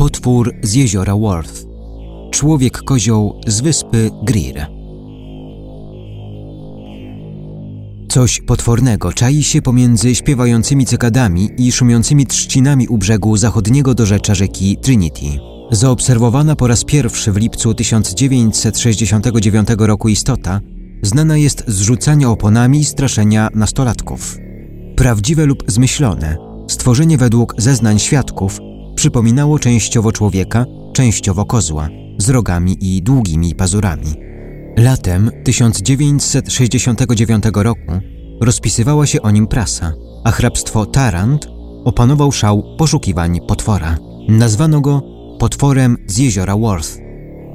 Potwór z jeziora Worth. Człowiek kozioł z wyspy Greer. Coś potwornego czai się pomiędzy śpiewającymi cykadami i szumiącymi trzcinami u brzegu zachodniego dorzecza rzeki Trinity. Zaobserwowana po raz pierwszy w lipcu 1969 roku istota znana jest z rzucania oponami i straszenia nastolatków. Prawdziwe lub zmyślone, stworzenie według zeznań świadków przypominało częściowo człowieka, częściowo kozła, z rogami i długimi pazurami. Latem 1969 roku rozpisywała się o nim prasa, a hrabstwo Tarant opanował szał poszukiwań potwora. Nazwano go potworem z jeziora Worth.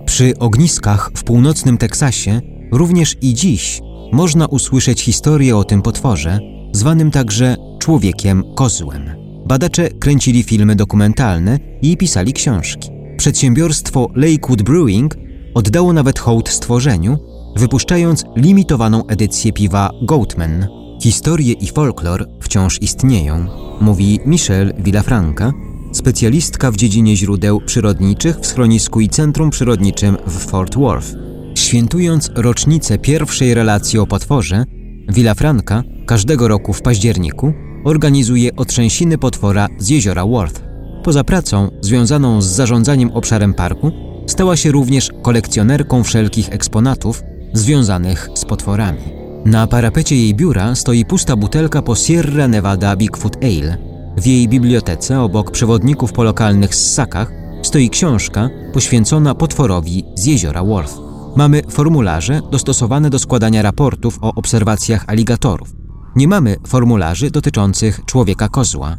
Przy ogniskach w północnym Teksasie również i dziś można usłyszeć historię o tym potworze, zwanym także człowiekiem kozłem. Badacze kręcili filmy dokumentalne i pisali książki. Przedsiębiorstwo Lakewood Brewing oddało nawet hołd stworzeniu, wypuszczając limitowaną edycję piwa Goatman. Historie i folklor wciąż istnieją, mówi Michelle Villafranca, specjalistka w dziedzinie źródeł przyrodniczych w schronisku i centrum przyrodniczym w Fort Worth. Świętując rocznicę pierwszej relacji o potworze, Villafranca każdego roku w październiku organizuje otrzęsiny potwora z jeziora Worth. Poza pracą związaną z zarządzaniem obszarem parku, stała się również kolekcjonerką wszelkich eksponatów związanych z potworami. Na parapecie jej biura stoi pusta butelka po Sierra Nevada Bigfoot Ale. W jej bibliotece, obok przewodników po lokalnych ssakach, stoi książka poświęcona potworowi z jeziora Worth. Mamy formularze dostosowane do składania raportów o obserwacjach aligatorów. Nie mamy formularzy dotyczących człowieka kozła.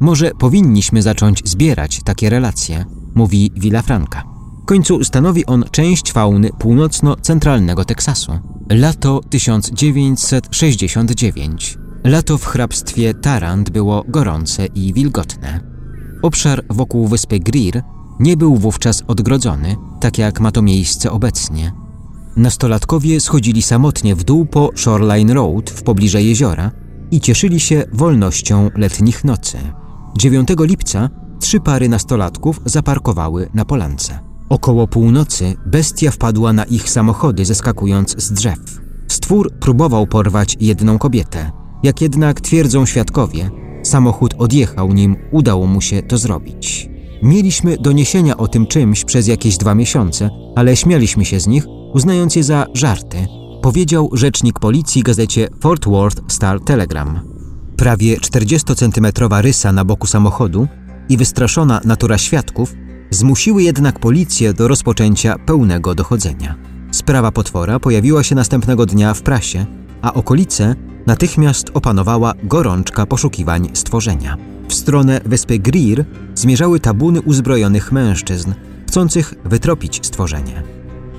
Może powinniśmy zacząć zbierać takie relacje, mówi Villafranca. W końcu stanowi on część fauny północno-centralnego Teksasu. Lato 1969. Lato w hrabstwie Tarant było gorące i wilgotne. Obszar wokół wyspy Greer nie był wówczas odgrodzony, tak jak ma to miejsce obecnie. Nastolatkowie schodzili samotnie w dół po Shoreline Road w pobliżu jeziora i cieszyli się wolnością letnich nocy. 9 lipca trzy pary nastolatków zaparkowały na polance. Około północy bestia wpadła na ich samochody, zeskakując z drzew. Stwór próbował porwać jedną kobietę. Jak jednak twierdzą świadkowie, samochód odjechał, nim udało mu się to zrobić. Mieliśmy doniesienia o tym czymś przez jakieś dwa miesiące, ale śmialiśmy się z nich, uznając je za żarty, powiedział rzecznik policji gazecie Fort Worth Star Telegram. Prawie 40-centymetrowa rysa na boku samochodu i wystraszona natura świadków zmusiły jednak policję do rozpoczęcia pełnego dochodzenia. Sprawa potwora pojawiła się następnego dnia w prasie, a okolice natychmiast opanowała gorączka poszukiwań stworzenia. W stronę wyspy Greer zmierzały tabuny uzbrojonych mężczyzn, chcących wytropić stworzenie.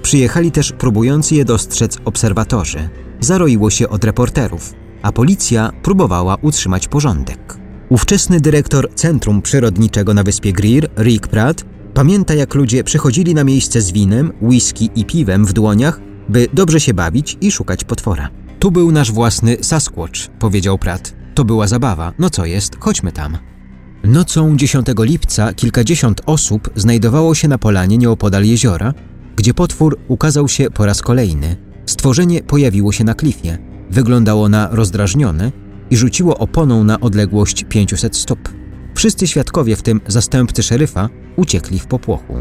Przyjechali też próbujący je dostrzec obserwatorzy. Zaroiło się od reporterów, a policja próbowała utrzymać porządek. Ówczesny dyrektor Centrum Przyrodniczego na wyspie Greer, Rick Pratt, pamięta jak ludzie przychodzili na miejsce z winem, whisky i piwem w dłoniach, by dobrze się bawić i szukać potwora. Tu był nasz własny Sasquatch, powiedział Pratt. To była zabawa. No co jest, chodźmy tam. Nocą 10 lipca kilkadziesiąt osób znajdowało się na polanie nieopodal jeziora, gdzie potwór ukazał się po raz kolejny. Stworzenie pojawiło się na klifie. Wyglądało na rozdrażnione i rzuciło oponą na odległość 500 stóp. Wszyscy świadkowie, w tym zastępcy szeryfa, uciekli w popłochu.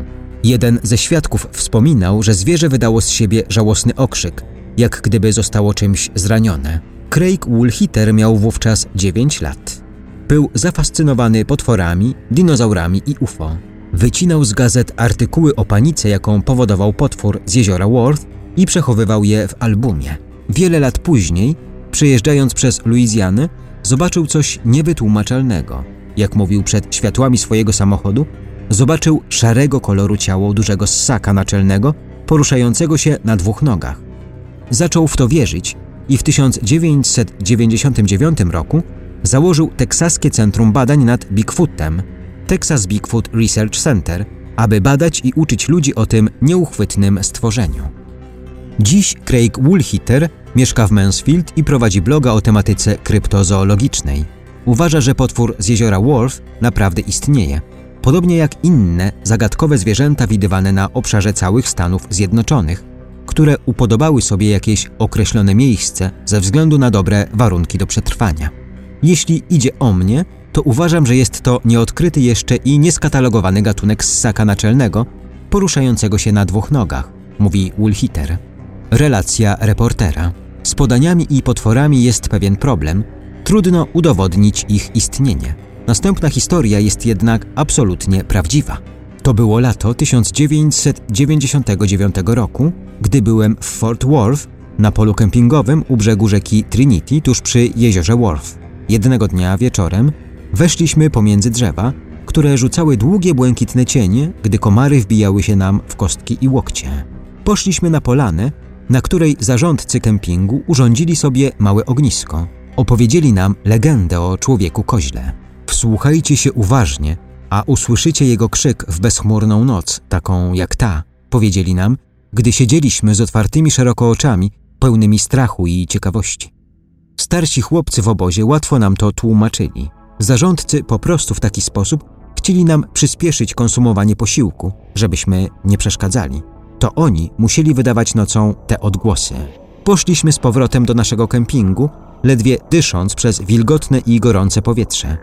Jeden ze świadków wspominał, że zwierzę wydało z siebie żałosny okrzyk, jak gdyby zostało czymś zranione. Craig Woolhitter miał wówczas 9 lat. Był zafascynowany potworami, dinozaurami i UFO. Wycinał z gazet artykuły o panice, jaką powodował potwór z jeziora Worth i przechowywał je w albumie. Wiele lat później, przejeżdżając przez Luizjanę, zobaczył coś niewytłumaczalnego. Jak mówił przed światłami swojego samochodu, zobaczył szarego koloru ciało dużego ssaka naczelnego, poruszającego się na dwóch nogach. Zaczął w to wierzyć i w 1999 roku założył Teksaskie Centrum Badań nad Bigfootem, Texas Bigfoot Research Center, aby badać i uczyć ludzi o tym nieuchwytnym stworzeniu. Dziś Craig Woolhitter mieszka w Mansfield i prowadzi bloga o tematyce kryptozoologicznej. Uważa, że potwór z jeziora Wolf naprawdę istnieje. podobnie jak inne zagadkowe zwierzęta widywane na obszarze całych Stanów Zjednoczonych, które upodobały sobie jakieś określone miejsce ze względu na dobre warunki do przetrwania. Jeśli idzie o mnie, to uważam, że jest to nieodkryty jeszcze i nieskatalogowany gatunek ssaka naczelnego, poruszającego się na dwóch nogach, mówi Woolhitter. Relacja reportera. Z podaniami i potworami jest pewien problem, trudno udowodnić ich istnienie. Następna historia jest jednak absolutnie prawdziwa. To było lato 1999 roku, gdy byłem w Fort Worth na polu kempingowym u brzegu rzeki Trinity tuż przy jeziorze Worth. Jednego dnia wieczorem weszliśmy pomiędzy drzewa, które rzucały długie błękitne cienie, gdy komary wbijały się nam w kostki i łokcie. Poszliśmy na polanę, na której zarządcy kempingu urządzili sobie małe ognisko. Opowiedzieli nam legendę o człowieku koźle. Wsłuchajcie się uważnie, a usłyszycie jego krzyk w bezchmurną noc, taką jak ta, powiedzieli nam, gdy siedzieliśmy z otwartymi szeroko oczami, pełnymi strachu i ciekawości. Starsi chłopcy w obozie łatwo nam to tłumaczyli. Zarządcy po prostu w taki sposób chcieli nam przyspieszyć konsumowanie posiłku, żebyśmy nie przeszkadzali. To oni musieli wydawać nocą te odgłosy. Poszliśmy z powrotem do naszego kempingu, ledwie dysząc przez wilgotne i gorące powietrze.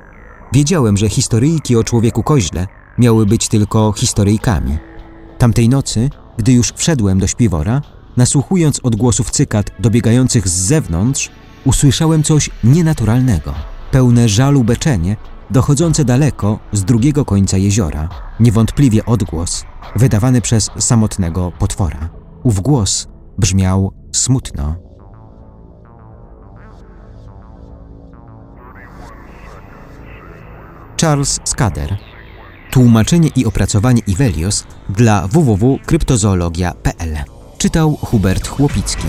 Wiedziałem, że historyjki o człowieku koźle miały być tylko historyjkami. Tamtej nocy, gdy już wszedłem do śpiwora, nasłuchując odgłosów cykad dobiegających z zewnątrz, usłyszałem coś nienaturalnego, pełne żalu beczenie, dochodzące daleko z drugiego końca jeziora. Niewątpliwie odgłos, wydawany przez samotnego potwora. Ów głos brzmiał smutno. Charles Skader. Tłumaczenie i opracowanie Ivelios dla www.kryptozoologia.pl. Czytał Hubert Chłopicki.